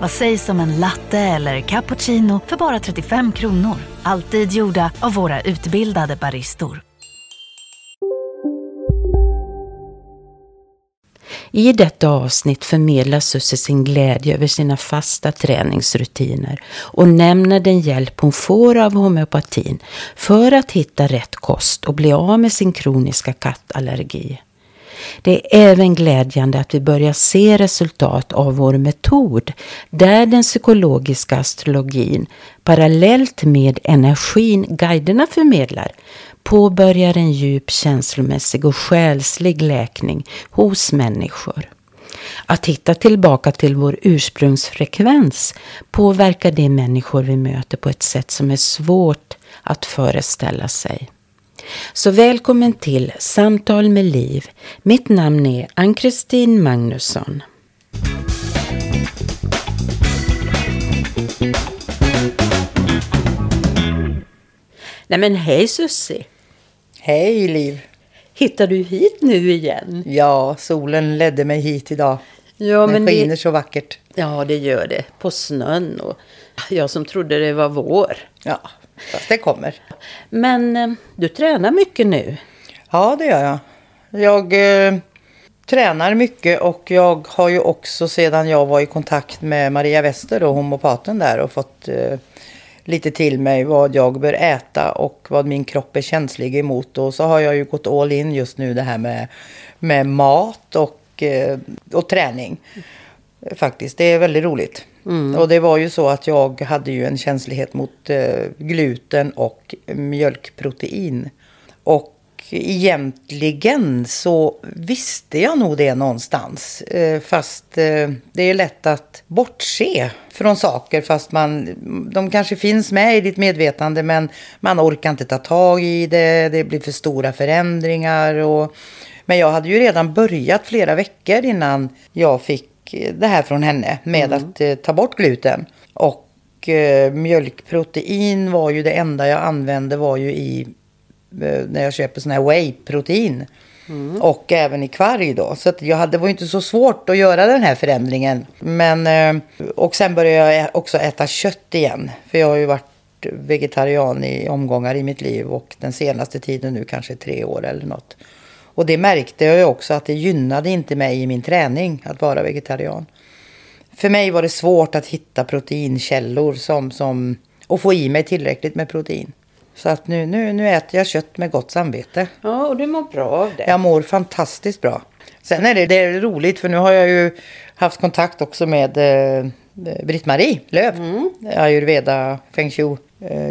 Vad sägs om en latte eller cappuccino för bara 35 kronor? Alltid gjorda av våra utbildade baristor. I detta avsnitt förmedlar Susse sin glädje över sina fasta träningsrutiner och nämner den hjälp hon får av homeopatin för att hitta rätt kost och bli av med sin kroniska kattallergi. Det är även glädjande att vi börjar se resultat av vår metod där den psykologiska astrologin parallellt med energin guiderna förmedlar påbörjar en djup känslomässig och själslig läkning hos människor. Att hitta tillbaka till vår ursprungsfrekvens påverkar de människor vi möter på ett sätt som är svårt att föreställa sig. Så välkommen till Samtal med Liv. Mitt namn är Ann-Kristin Magnusson. Nej men hej Sussi! Hej Liv! Hittar du hit nu igen? Ja, solen ledde mig hit idag. Ja, Den men skiner det, så vackert. ja, det gör det. På snön och jag som trodde det var vår. Ja, fast det kommer. Men eh, du tränar mycket nu. Ja, det gör jag. Jag eh, tränar mycket och jag har ju också sedan jag var i kontakt med Maria Wester och homopaten där och fått eh, lite till mig vad jag bör äta och vad min kropp är känslig emot. Och så har jag ju gått all in just nu det här med, med mat och, eh, och träning. Faktiskt, det är väldigt roligt. Och det var ju så att jag hade ju en känslighet mot eh, gluten och mjölkprotein. Och egentligen så visste jag nog det någonstans. Eh, fast eh, det är lätt att bortse från saker fast man, de kanske finns med i ditt medvetande men man orkar inte ta tag i det. Det blir för stora förändringar. Och, men jag hade ju redan börjat flera veckor innan jag fick det här från henne med att eh, ta bort gluten. Och eh, mjölkprotein var ju det enda jag använde var ju i eh, när jag köper sån här whey-protein. Och även i kvarg då. Så jag hade, det var ju inte så svårt att göra den här förändringen. Men, eh, och sen började jag också äta kött igen. För jag har ju varit vegetarian i omgångar i mitt liv. Och den senaste tiden nu kanske tre år eller något. Och det märkte jag ju också att det gynnade inte mig i min träning att vara vegetarian. För mig var det svårt att hitta proteinkällor som, som, och få i mig tillräckligt med protein. Så att nu, nu, nu äter jag kött med gott samvete. Ja, och du mår bra av det. Jag mår fantastiskt bra. Sen är det, det är roligt för nu har jag ju haft kontakt också med eh, Britt-Marie Löv. Ayurveda feng shui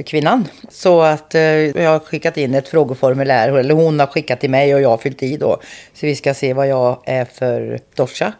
kvinnan. Så att eh, jag har skickat in ett frågeformulär. Eller hon har skickat till mig och jag har fyllt i då. Så vi ska se vad jag är för dosha.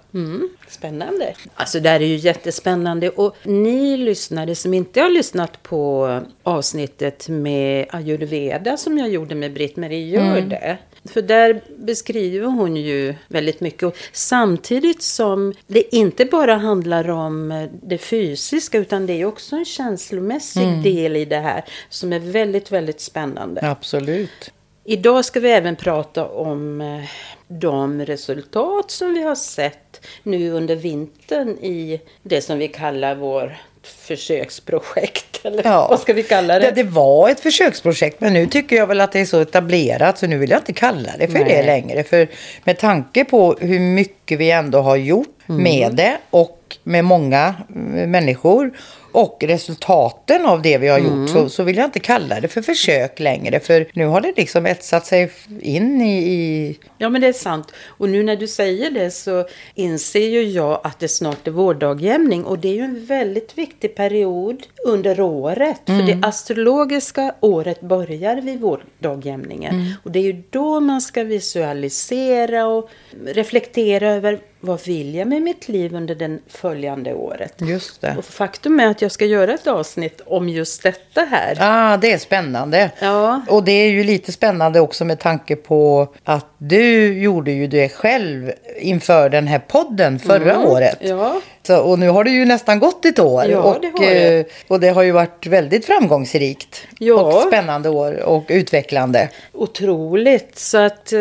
Spännande. Alltså det här är ju jättespännande. Och ni lyssnare som inte har lyssnat på avsnittet med ayurveda som jag gjorde med Britt-Marie, gör det. För där beskriver hon ju väldigt mycket. Och samtidigt som det inte bara handlar om det fysiska utan det är också en känslomässig del i det här som är väldigt, väldigt spännande. Absolut. Idag ska vi även prata om eh, de resultat som vi har sett nu under vintern i det som vi kallar vår försöksprojekt. Eller Ja. vad ska vi kalla det? Det, det var ett försöksprojekt men nu tycker jag väl att det är så etablerat så nu vill jag inte kalla det för Nej. det längre. För med tanke på hur mycket vi ändå har gjort Mm. med det och med många eh, människor och resultaten av det vi har Mm. gjort så, så vill jag inte kalla det för försök längre. För nu har det liksom etsat sig in i... i Ja, men det är sant. Och nu när du säger det så inser ju jag att det snart är vårdagjämning. Och det är ju en väldigt viktig period under året. För det astrologiska året börjar vid vårdagjämningen. Och det är ju då man ska visualisera och reflektera över vad vill jag med mitt liv under det följande året. just det. Och faktum är att jag ska göra ett avsnitt om just detta här. Ah, det är spännande. Ja. Och det är ju lite spännande också med tanke på att du gjorde ju det själv inför den här podden förra året. Mm. Ja. Så, och nu har det ju nästan gått ett år. Ja, och, det har det. eh, och det har ju varit väldigt framgångsrikt. Ja. Och spännande år och utvecklande. Otroligt. Så att, eh,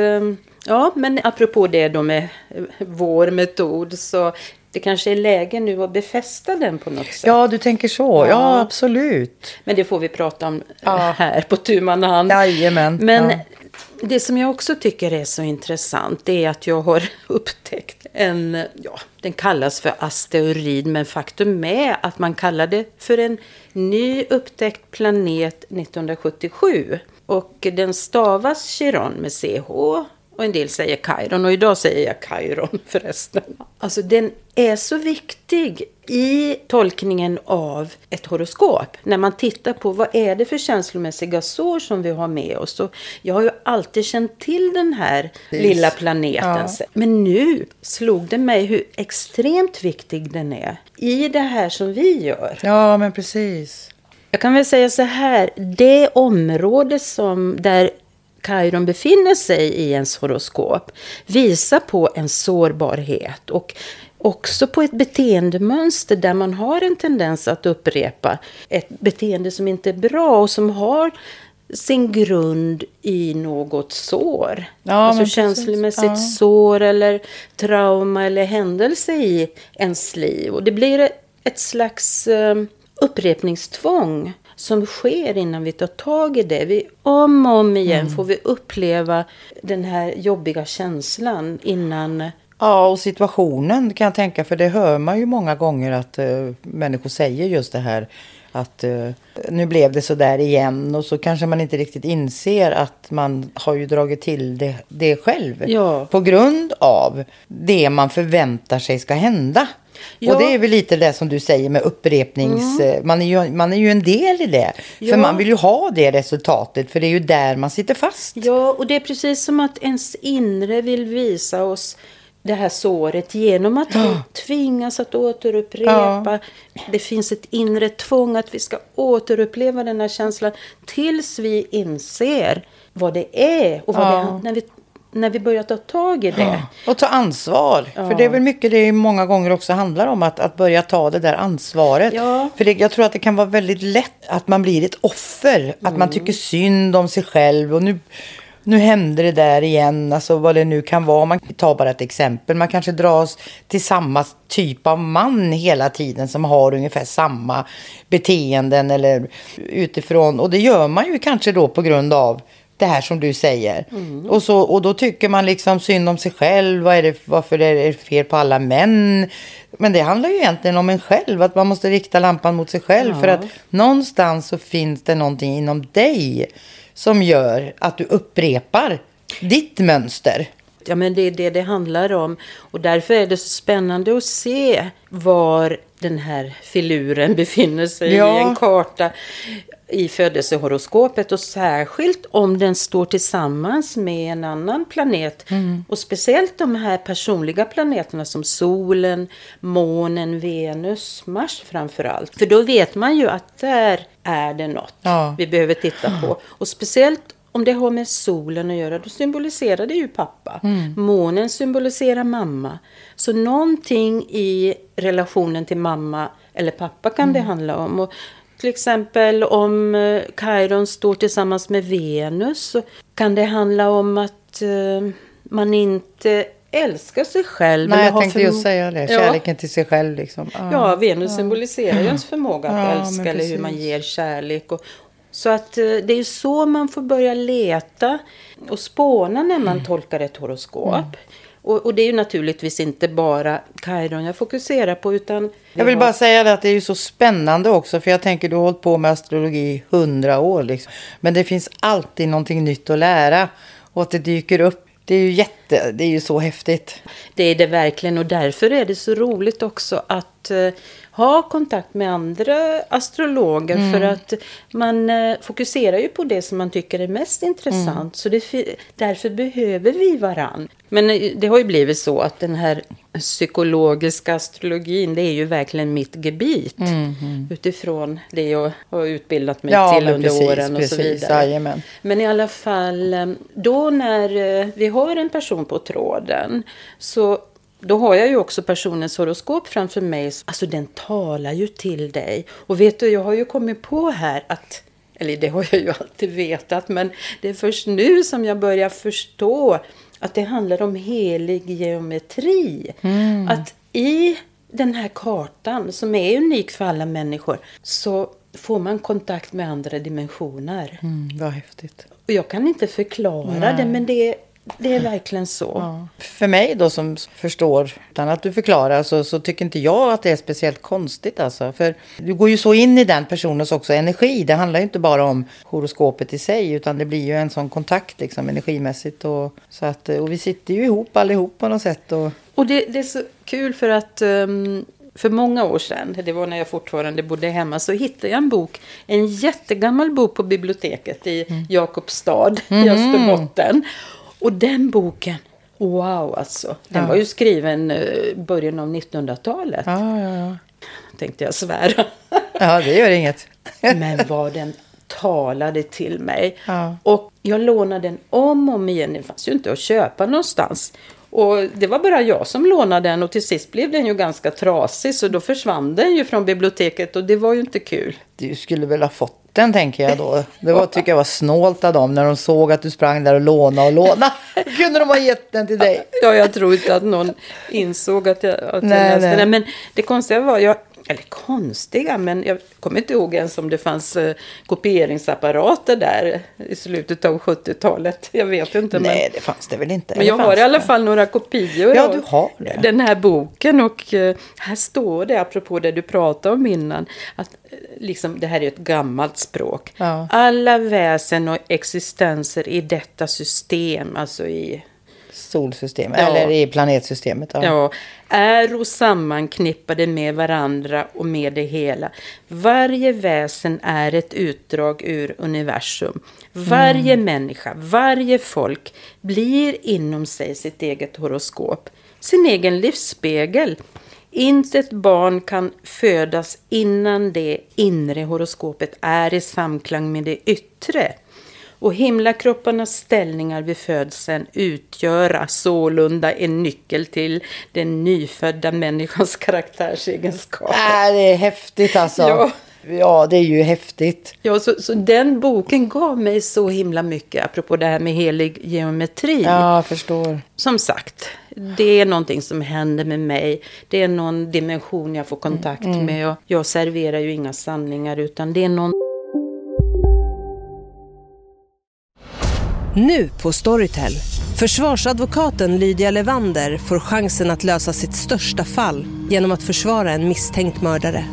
ja, men apropå det då med eh, vår metod så det kanske är läge nu att befästa den på något sätt. Ja, du tänker så. Ja, Ja. absolut. Men det får vi prata om eh, Ja. här på tu man hand. Jajamän. Men Ja. det som jag också tycker är så intressant det är att jag har upptäckt en, ja, den kallas för asteroid, men faktum är att man kallar det för en ny upptäckt planet 1977. Och den stavas Chiron med CH och en del säger Chiron och idag säger jag Chiron förresten. Alltså den är så viktig i tolkningen av ett horoskop. När man tittar på vad är det för känslomässiga sår som vi har med oss. Och jag har ju alltid känt till den här Precis. lilla planeten. Ja. Men nu slog det mig hur extremt viktig den är i det här som vi gör. Ja, men precis. Jag kan väl säga så här, det område som där Chiron befinner sig i ens horoskop visar på en sårbarhet och också på ett beteendemönster där man har en tendens att upprepa ett beteende som inte är bra och som har sin grund i något sår. Ja, alltså känslomässigt Ja. sår eller trauma eller händelse i ens liv. Och det blir ett slags eh, upprepningstvång som sker innan vi tar tag i det. Vi, om och om igen Mm. får vi uppleva den här jobbiga känslan innan... Ja, och situationen kan jag tänka, för det hör man ju många gånger att eh, människor säger just det här att eh, nu blev det så där igen och så kanske man inte riktigt inser att man har ju dragit till det, det själv Ja. på grund av det man förväntar sig ska hända. Ja. Och det är väl lite det som du säger med upprepnings... eh, Man, är ju, man är ju en del i det. Ja. För man vill ju ha det resultatet, för det är ju där man sitter fast. Ja, och det är precis som att ens inre vill visa oss det här såret genom att vi tvingas att återupprepa. Det finns ett inre tvång att vi ska återuppleva den här känslan tills vi inser vad det är och vad Ja. det, när, vi, när vi börjar ta tag i det. Och ta ansvar. För det är väl mycket det många gånger också handlar om. Att, att börja ta det där ansvaret. Ja. För det, jag tror att det kan vara väldigt lätt att man blir ett offer. Att man tycker synd om sig själv. Och nu, nu händer det där igen. Alltså vad det nu kan vara. Man tar bara ett exempel. Man kanske dras till samma typ av man hela tiden. Som har ungefär samma beteenden. Eller utifrån. Och det gör man ju kanske då på grund av det här som du säger. Och, så, och då tycker man liksom synd om sig själv. Vad är det, varför är det fel på alla män? Men det handlar ju egentligen om en själv. Att man måste rikta lampan mot sig själv. För att någonstans så finns det någonting inom dig som gör att du upprepar ditt mönster. Ja, men det är det det handlar om. Och därför är det så spännande att se var den här filuren befinner sig Ja. i en karta i födelsehoroskopet. Och särskilt om den står tillsammans med en annan planet. Och speciellt de här personliga planeterna som solen, månen, Venus, Mars framför allt. För då vet man ju att där är det något Ja. vi behöver titta på. Och speciellt om det har med solen att göra, då symboliserar det ju pappa. Månen symboliserar mamma. Så någonting i relationen till mamma eller pappa kan det handla om. Och till exempel om eh, Chiron står tillsammans med Venus kan det handla om att eh, man inte älskar sig själv. Nej, jag tänkte just säga det. Ja. Kärleken till sig själv liksom. Ja. Ja, Venus symboliserar ju ens förmåga att Ja, men älska eller hur man ger kärlek. Och, så att eh, det är så man får börja leta och spåna när man Mm. tolkar ett horoskop. Och, och det är ju naturligtvis inte bara Chiron jag fokuserar på utan... Jag vill bara säga det att det är ju så spännande också. För jag tänker du har hållit på med astrologi i hundra år. Liksom. Men det finns alltid någonting nytt att lära. Och att det dyker upp. Det är ju jätte, det är ju så häftigt. Det är det verkligen och därför är det så roligt också att eh, ha kontakt med andra astrologer mm. för att man eh, fokuserar ju på det som man tycker är mest intressant. Mm. Så det, därför behöver vi varann. Men eh, det har ju blivit så att den här psykologiska astrologin, det är ju verkligen mitt gebit. Mm, mm. Utifrån det jag har utbildat mig ja, till under precis, åren och precis, så vidare. Jajamän. Men i alla fall, eh, då när vi har en person på tråden så då har jag ju också personens horoskop framför mig. Alltså den talar ju till dig. Och vet du, jag har ju kommit på här att eller det har jag ju alltid vetat, men det är först nu som jag börjar förstå att det handlar om helig geometri. Mm. Att i den här kartan, som är unik för alla människor, så får man kontakt med andra dimensioner. Mm, vad häftigt. Och jag kan inte förklara Nej. det, men det är det är verkligen så. Ja. För mig då som förstår, utan att du förklarar, så, så tycker inte jag att det är speciellt konstigt. Alltså. För du går ju så in i den personens också energi. Det handlar ju inte bara om horoskopet i sig, utan det blir ju en sån kontakt liksom, energimässigt. Och, så att, och vi sitter ju ihop allihop på något sätt. Och, och det, det är så kul för att um, för många år sedan, det var när jag fortfarande bodde hemma, så hittade jag en bok, en jättegammal bok på biblioteket i mm. Jakobstad mm. i Österbotten. Och den boken, wow alltså. Den ja. var ju skriven eh, början av 1900-talet. Ja, ja, ja. Tänkte jag svära. Ja, det gör inget. Men vad den talade till mig. Ja. Och jag lånade den om och om igen. Det fanns ju inte att köpa någonstans. Och det var bara jag som lånade den och till sist blev den ju ganska trasig så då försvann den ju från biblioteket och det var ju inte kul. Du skulle väl ha fått den tänker jag då. Det var, tycker jag var snålt av dem när de såg att du sprang där och lånade och lånade. kunde de ha gett den till dig. Ja, jag tror inte att någon insåg att jag, att nej, jag läste nej. den. Men det konstiga var, jag, eller konstiga, men jag kommer inte ihåg ens om det fanns eh, kopieringsapparater där i slutet av 70-talet. Jag vet inte. Nej, men, det fanns det väl inte. Men jag har i alla fall några kopior ja, du har det. den här boken. Och eh, här står det, apropå det du pratade om innan, att liksom, det här är ett gammalt språk. Ja. Alla väsen och existenser i detta system, alltså i solsystemet, ja. eller i planetsystemet. Ja. ja, är sammanknippade med varandra och med det hela. Varje väsen är ett utdrag ur universum. Varje mm. människa, varje folk blir inom sig sitt eget horoskop, sin egen livsspegel. Inte ett barn kan födas innan det inre horoskopet är i samklang med det yttre och himlakropparnas ställningar vid födseln utgöra sålunda en nyckel till den nyfödda människans karaktärsegenskaper. Äh, det är häftigt alltså. Ja. Ja, det är ju häftigt. Ja, så, så den boken gav mig så himla mycket, apropå det här med helig geometri. Ja, jag förstår. Som sagt, det är någonting som händer med mig. Det är någon dimension jag får kontakt mm. med. Och jag serverar ju inga sanningar, utan det är någon... Nu på Storytel. Försvarsadvokaten Lydia Levander får chansen att lösa sitt största fall genom att försvara en misstänkt mördare.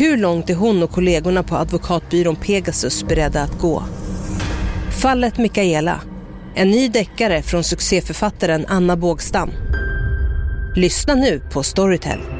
Hur långt är hon och kollegorna på advokatbyrån Pegasus beredda att gå? Fallet Mikaela. En ny deckare från succéförfattaren Anna Bågstam. Lyssna nu på Storytel.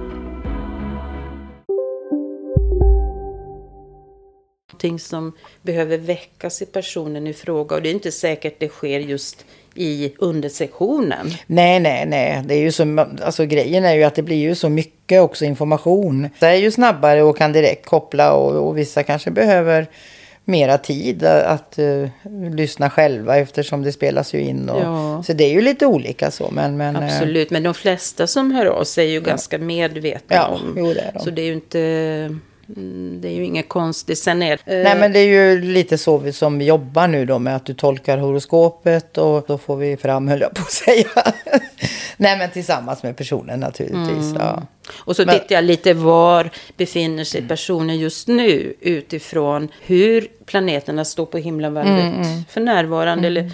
Någonting som behöver väckas i personen i fråga. Och det är inte säkert det sker just i undersektionen. Nej, nej, nej. Det är ju så, alltså, grejen är ju att det blir ju så mycket också information. Det är ju snabbare och kan direkt koppla och, och vissa kanske behöver mera tid att uh, lyssna själva eftersom det spelas ju in. Och, Ja. Så det är ju lite olika så. Men, men, eh, Absolut, men de flesta som hör av sig är ju ganska medvetna Ja, om. jo, det är de. Så det är ju inte... mm, Det är ju inget konstigt. Sen är Nej men det är ju lite så vi, som vi jobbar nu då med att du tolkar horoskopet och då får vi fram, höll jag på att säga. Nej men tillsammans med personen naturligtvis. Ja. Och så Men- tittar jag lite var befinner sig personen just nu utifrån hur planeterna står på himlavalvet för närvarande. Eller,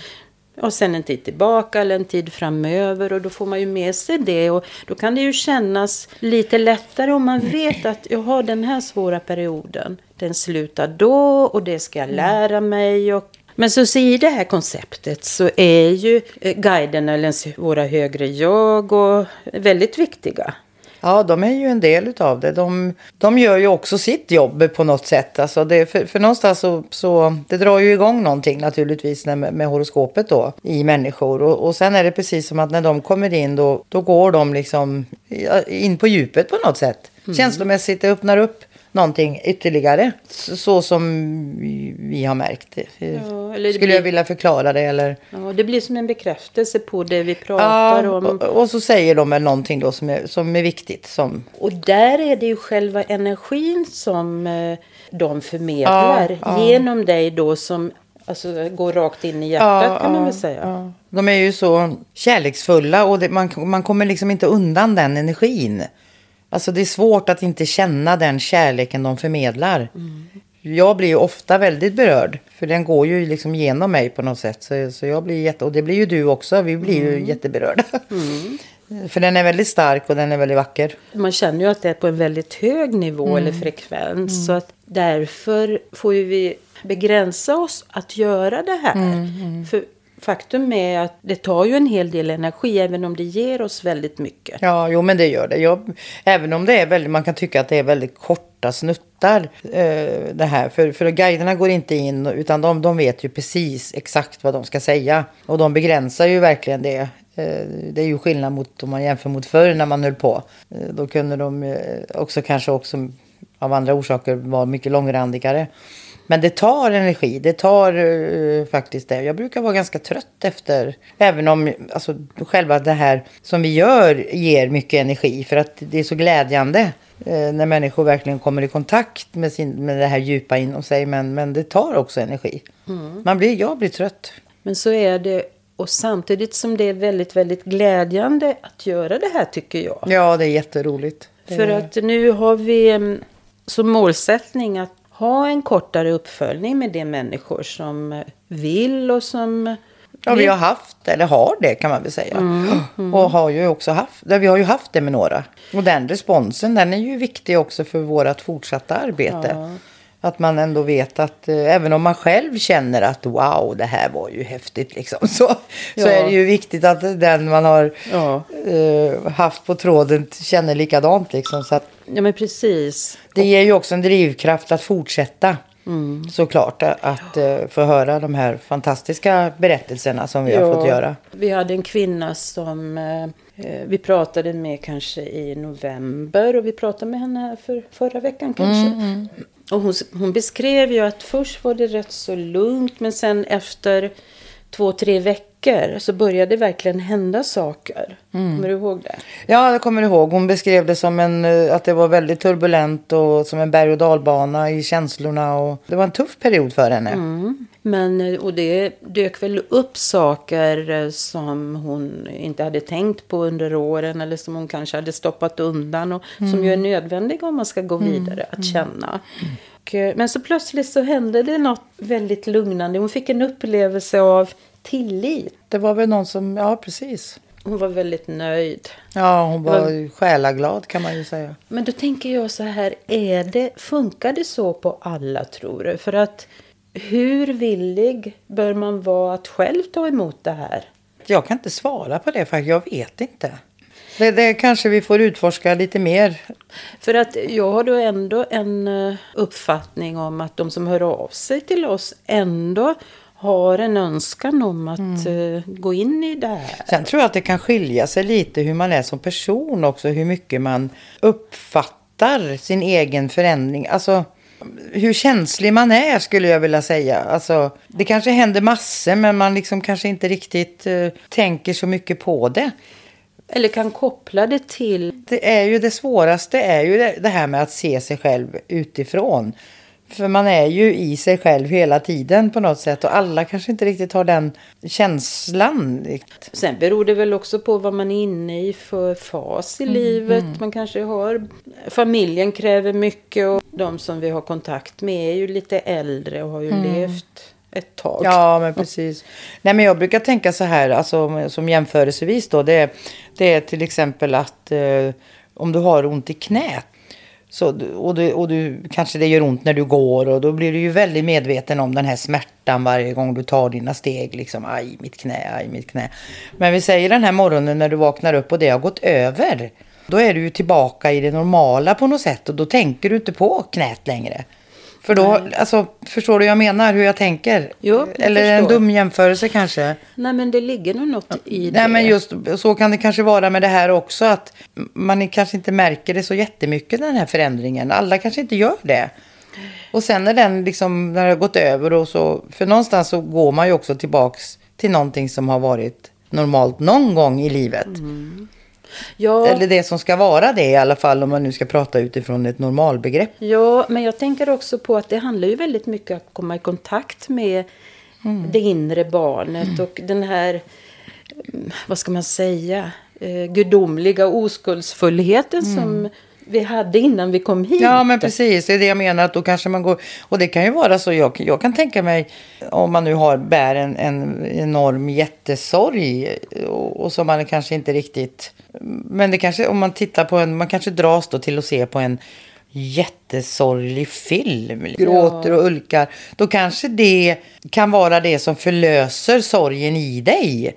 och sen en tid tillbaka eller en tid framöver. Och då får man ju med sig det. Och då kan det ju kännas lite lättare om man vet att jag har den här svåra perioden. Den slutar då och det ska jag lära mig. Och men så, så i det här konceptet så är ju eh, guiderna guiden eller våra högre jag och väldigt viktiga. Ja, de är ju en del utav det. De, de gör ju också sitt jobb på något sätt. Alltså det, för, för någonstans så, så det drar ju igång någonting naturligtvis när, med horoskopet då i människor. Och, och sen är det precis som att när de kommer in då, då går de liksom in på djupet på något sätt. Känslomässigt, det öppnar upp någonting ytterligare. Så, som vi, har märkt det. Ja, eller det Skulle blir- jag vilja förklara det eller? Ja, det blir som en bekräftelse på det vi pratar Ja, om. och, och så säger de väl någonting då som är, som är viktigt. Som, Och där är det ju själva energin som eh, de förmedlar Ja, ja. genom dig då som alltså, går rakt in i hjärtat kan man väl säga. ja. De är ju så kärleksfulla och det, man, man kommer liksom inte undan den energin. Alltså det är svårt att inte känna den kärleken de förmedlar. Jag blir ju ofta väldigt berörd. För den går ju liksom genom mig på något sätt. Så, så jag blir jätte, och det blir ju du också. Vi blir ju jätteberörda. För den är väldigt stark och den är väldigt vacker. Man känner ju att det är på en väldigt hög nivå eller frekvens. Så att därför får ju vi begränsa oss att göra det här. För faktum är att det tar ju en hel del energi även om det ger oss väldigt mycket. Ja, jo men det gör det. Jag, även om det är väldigt, man kan tycka att det är väldigt korta snuttar eh, det här. För, för guiderna går inte in utan de, de vet ju precis exakt vad de ska säga. Och de begränsar ju verkligen det. Eh, det är ju skillnad mot om man jämför mot förr när man höll på. Eh, då kunde de eh, också kanske också av andra orsaker vara mycket långrandigare. Men det tar energi, det tar eh, faktiskt det. Jag brukar vara ganska trött efter, även om alltså, själva det här som vi gör ger mycket energi. För att det är så glädjande eh, när människor verkligen kommer i kontakt med, sin, med det här djupa inom sig. Men, men det tar också energi. Man blir, jag blir trött. Men så är det, och samtidigt som det är väldigt, väldigt glädjande att göra det här tycker jag. Ja, det är jätteroligt. För att nu har vi mm, som målsättning att ha en kortare uppföljning med de människor som vill och som... Ja, vi har haft, eller har det kan man väl säga. Och har ju också haft, vi har ju haft det med några. Och den responsen, den är ju viktig också för vårt fortsatta arbete. Att man ändå vet att eh, även om man själv känner att wow, det här var ju häftigt liksom. Så, så Ja. är det ju viktigt att den man har Ja. eh, haft på tråden känner likadant liksom. Så att Ja, men precis. det ger ju också en drivkraft att fortsätta. Såklart att, att eh, få höra de här fantastiska berättelserna som vi har fått göra. Vi hade en kvinna som eh, eh, vi pratade med kanske i november och vi pratade med henne för förra veckan kanske. Mm, Och hon, hon beskrev ju att först var det rätt så lugnt men sen efter två, tre veckor så började det verkligen hända saker. Mm. Kommer du ihåg det? Ja, jag kommer ihåg. Hon beskrev det som en, eh, att det var väldigt turbulent och som en berg och dalbana i känslorna. Och det var en tuff period för henne. Men, eh, och det dök väl upp saker eh, som hon inte hade tänkt på under åren eller som hon kanske hade stoppat undan och som ju är nödvändiga om man ska gå vidare att känna. Och, eh, men så plötsligt så hände det något väldigt lugnande. Hon fick en upplevelse av tillit. Det var väl någon som, ja precis. Hon var väldigt nöjd. Ja, hon var själaglad kan man ju säga. Men då tänker jag så här, är det, funkar det så på alla tror du? För att hur villig bör man vara att själv ta emot det här? Jag kan inte svara på det faktiskt, jag vet inte. Det, det kanske vi får utforska lite mer. För att jag har då ändå en eh, uppfattning om att de som hör av sig till oss ändå har en önskan om att eh, gå in i det här. Sen tror jag att det kan skilja sig lite hur man är som person också. Hur mycket man uppfattar sin egen förändring. Alltså, hur känslig man är skulle jag vilja säga. Alltså, det kanske händer massor men man liksom kanske inte riktigt eh, tänker så mycket på det. Eller kan koppla det till... Det är ju det svåraste är ju det, det här med att se sig själv utifrån. För man är ju i sig själv hela tiden på något sätt och alla kanske inte riktigt har den känslan. Sen beror det väl också på vad man är inne i för fas i Mm, livet. Man kanske har... Familjen kräver mycket och de som vi har kontakt med är ju lite äldre och har ju levt ett tag. Mm. Ja, men precis. Nej, men jag brukar tänka så här, alltså, som jämförelsevis då. Det, är- det är till exempel att eh, om du har ont i knät. Så, och, du, och du, kanske det gör ont när du går och då blir du ju väldigt medveten om den här smärtan varje gång du tar dina steg. Liksom, aj, mitt knä, aj, mitt knä. Men vi säger den här morgonen när du vaknar upp och det har gått över. Då är du ju tillbaka i det normala på något sätt och då tänker du inte på knät längre. För då, alltså, förstår du vad jag menar, hur jag tänker? Jo, jag Eller en förstår. dum jämförelse kanske. Nej men det ligger nog något i det. Nej, men just så kan det kanske vara med det här också. Att man kanske inte märker det så jättemycket, den här förändringen. Alla kanske inte gör det. Och sen när den liksom, när det har gått över och så, för någonstans så går man ju också tillbaks till någonting som har varit normalt någon gång i livet. Ja, Eller det som ska vara det i alla fall, om man nu ska prata utifrån ett normalbegrepp. ja, men jag tänker också på att det handlar ju väldigt mycket om att komma i kontakt med Mm. det inre barnet och den här, mm, vad ska man säga, eh, gudomliga oskuldsfullheten som vi hade innan vi kom hit. Ja, men precis. Det är det jag menar. Att då kanske man går... Och det kan ju vara så. Jag, jag kan tänka mig om man nu har, bär en, en enorm jättesorg och, och som man kanske inte riktigt... Men det kanske, om man tittar på en... Man kanske dras då till att se på en jättesorglig film. Gråter och ulkar. Då kanske det kan vara det som förlöser sorgen i dig.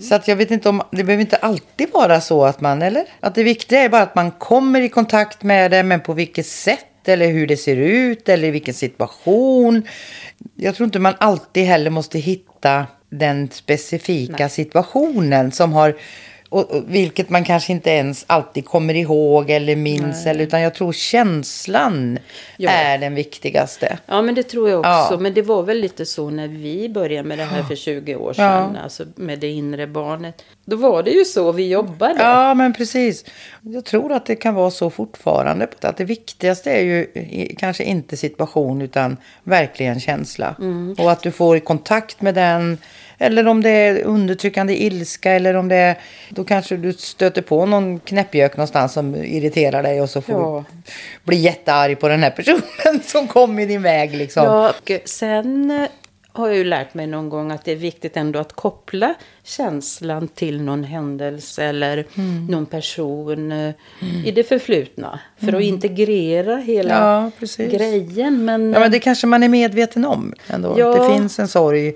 Så att jag vet inte om... Det behöver inte alltid vara så att man... Eller? Att det viktiga är bara att man kommer i kontakt med det. Men på vilket sätt? Eller hur det ser ut? Eller i vilken situation? Jag tror inte man alltid heller måste hitta den specifika situationen som har... Och, och, vilket man kanske inte ens alltid kommer ihåg eller minns. Eller, utan jag tror känslan Ja. är den viktigaste. Ja, men det tror jag också. Ja. Men det var väl lite så när vi började med det här för 20 år sedan. Alltså med det inre barnet. Då var det ju så vi jobbade. Ja, men precis. Jag tror att det kan vara så fortfarande. Att det viktigaste är ju kanske inte situation utan verkligen känsla. Och att du får kontakt med den. Eller om det är undertryckande ilska eller om det är... Då kanske du stöter på någon knäppjök någonstans som irriterar dig och så får Ja. du bli jättearg på den här personen som kom i din väg liksom. Ja, och sen har jag ju lärt mig någon gång att det är viktigt ändå att koppla känslan till någon händelse eller Mm. någon person eh, i det förflutna. För att integrera hela Mm. Ja, grejen. Men, Ja, men det kanske man är medveten om ändå. Ja. Det finns en sorg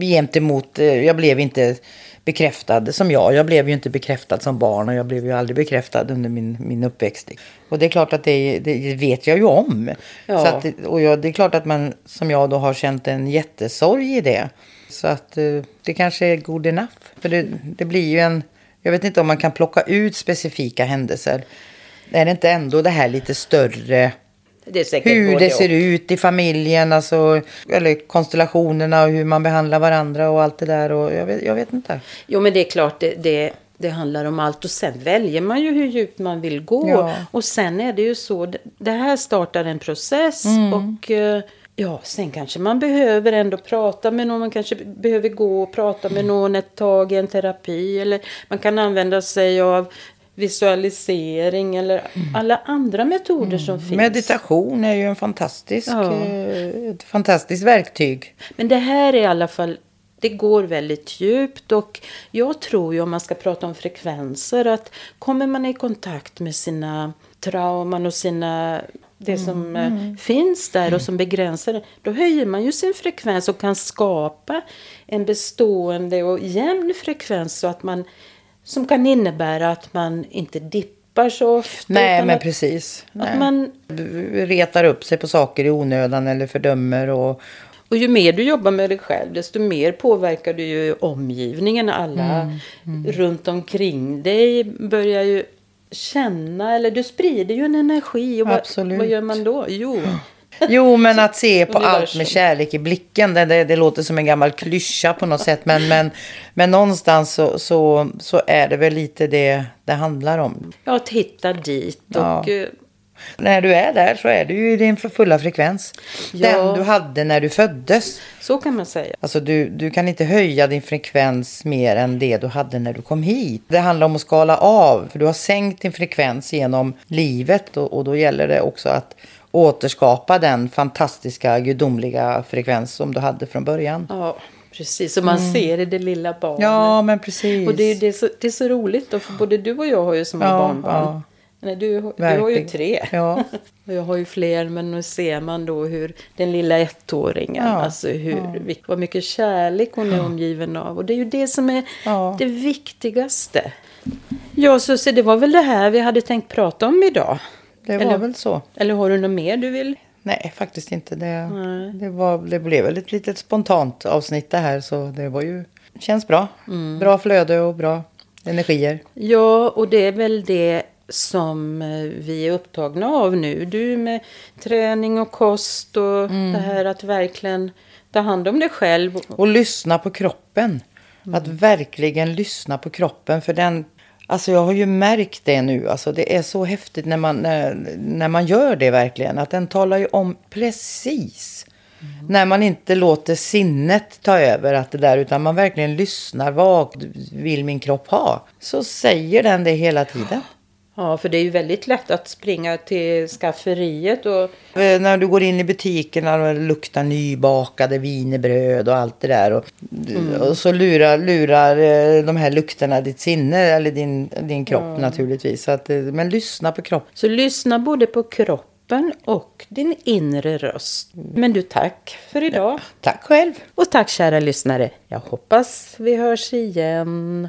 gentemot, eh, jag blev inte bekräftad som jag. Jag blev ju inte bekräftad som barn och jag blev ju aldrig bekräftad under min, min uppväxt. Och det är klart att det, det vet jag ju om. Ja. Så att, och jag, det är klart att man som jag då har känt en jättesorg i det. Så att eh, det kanske är good enough. För det, det blir ju en, jag vet inte om man kan plocka ut specifika händelser. Är det inte ändå det här lite större det hur det ser ut i familjen, alltså, eller konstellationerna och hur man behandlar varandra och allt det där. Och jag, vet, jag vet inte. Jo, men det är klart, det, det, det handlar om allt. Och sen väljer man ju hur djupt man vill gå. Ja. Och sen är det ju så, det, det här startar en process. Mm. Och eh, ja, sen kanske man behöver ändå prata med någon. Man kanske behöver gå och prata med någon ett tag i en terapi. Eller man kan använda sig av visualisering eller alla andra metoder som finns. Meditation är ju en fantastisk, Ja. eh, ett fantastiskt verktyg. Men det här är i alla fall, det går väldigt djupt och jag tror ju om man ska prata om frekvenser att kommer man i kontakt med sina trauman och sina det som eh, finns där och som begränsar det, då höjer man ju sin frekvens och kan skapa en bestående och jämn frekvens så att man som kan innebära att man inte dippar så ofta. Nej, men att, precis. Nej. att man Retar upp sig på saker i onödan eller fördömer. Och, Och ju mer du jobbar med dig själv, desto mer påverkar du ju omgivningen. Alla runt omkring dig börjar ju känna, eller du sprider ju en energi. Och vad, vad gör man då? Jo, Jo, men att se på allt med kärlek i blicken, det, det, det låter som en gammal klyscha på något sätt. Men, men, men någonstans så, så, så är det väl lite det det handlar om. Ja, att hitta dit Ja. och... eh, När du är där så är du ju i din fulla frekvens. Ja. Den du hade när du föddes. Så kan man säga. Alltså du, du kan inte höja din frekvens mer än det du hade när du kom hit. Det handlar om att skala av, för du har sänkt din frekvens genom livet och, och då gäller det också att återskapa den fantastiska gudomliga frekvens som du hade från början. Ja, precis. Så man ser i det lilla barnet. Ja, men precis. Och det, är- det, är så, det är så roligt då, för både du och jag har ju små Ja, barnbarn. ja. Nej, du, du har ju Verkligen. tre. Ja. Och jag har ju fler, men nu ser man då hur den lilla ettåringen, Ja, alltså hur, vil- vad mycket kärlek hon är omgiven av. Och det är ju det som är Ja. det viktigaste. Ja, Susie, det var väl det här vi hade tänkt prata om idag. Det var Eller- väl så. Eller har du något mer du vill? Nej, faktiskt inte. Det, det, var, det blev väl ett litet spontant avsnitt det här. Så det var ju, känns bra. Mm. Bra flöde och bra energier. Ja, och det är väl det som eh, vi är upptagna av nu. Du med träning och kost och Mm. det här att verkligen ta hand om dig själv. Och lyssna på kroppen. Att verkligen lyssna på kroppen. För den, alltså jag har ju märkt det nu. Alltså det är så häftigt när man, när, när man gör det verkligen. Att den talar ju om precis. När man inte låter sinnet ta över att det där. Utan man verkligen lyssnar. Vad vill min kropp ha? Så säger den det hela tiden. Ja, för det är ju väldigt lätt att springa till skafferiet och Eh, När du går in i butikerna och det luktar nybakade wienerbröd och allt det där. Och, och så lurar, lurar eh, de här lukterna ditt sinne eller din, din kropp naturligtvis. Så att, eh, men lyssna på kroppen. så lyssna både på kroppen och din inre röst. Men du, tack för idag. Tack själv. Och tack kära lyssnare. Jag hoppas vi hörs igen.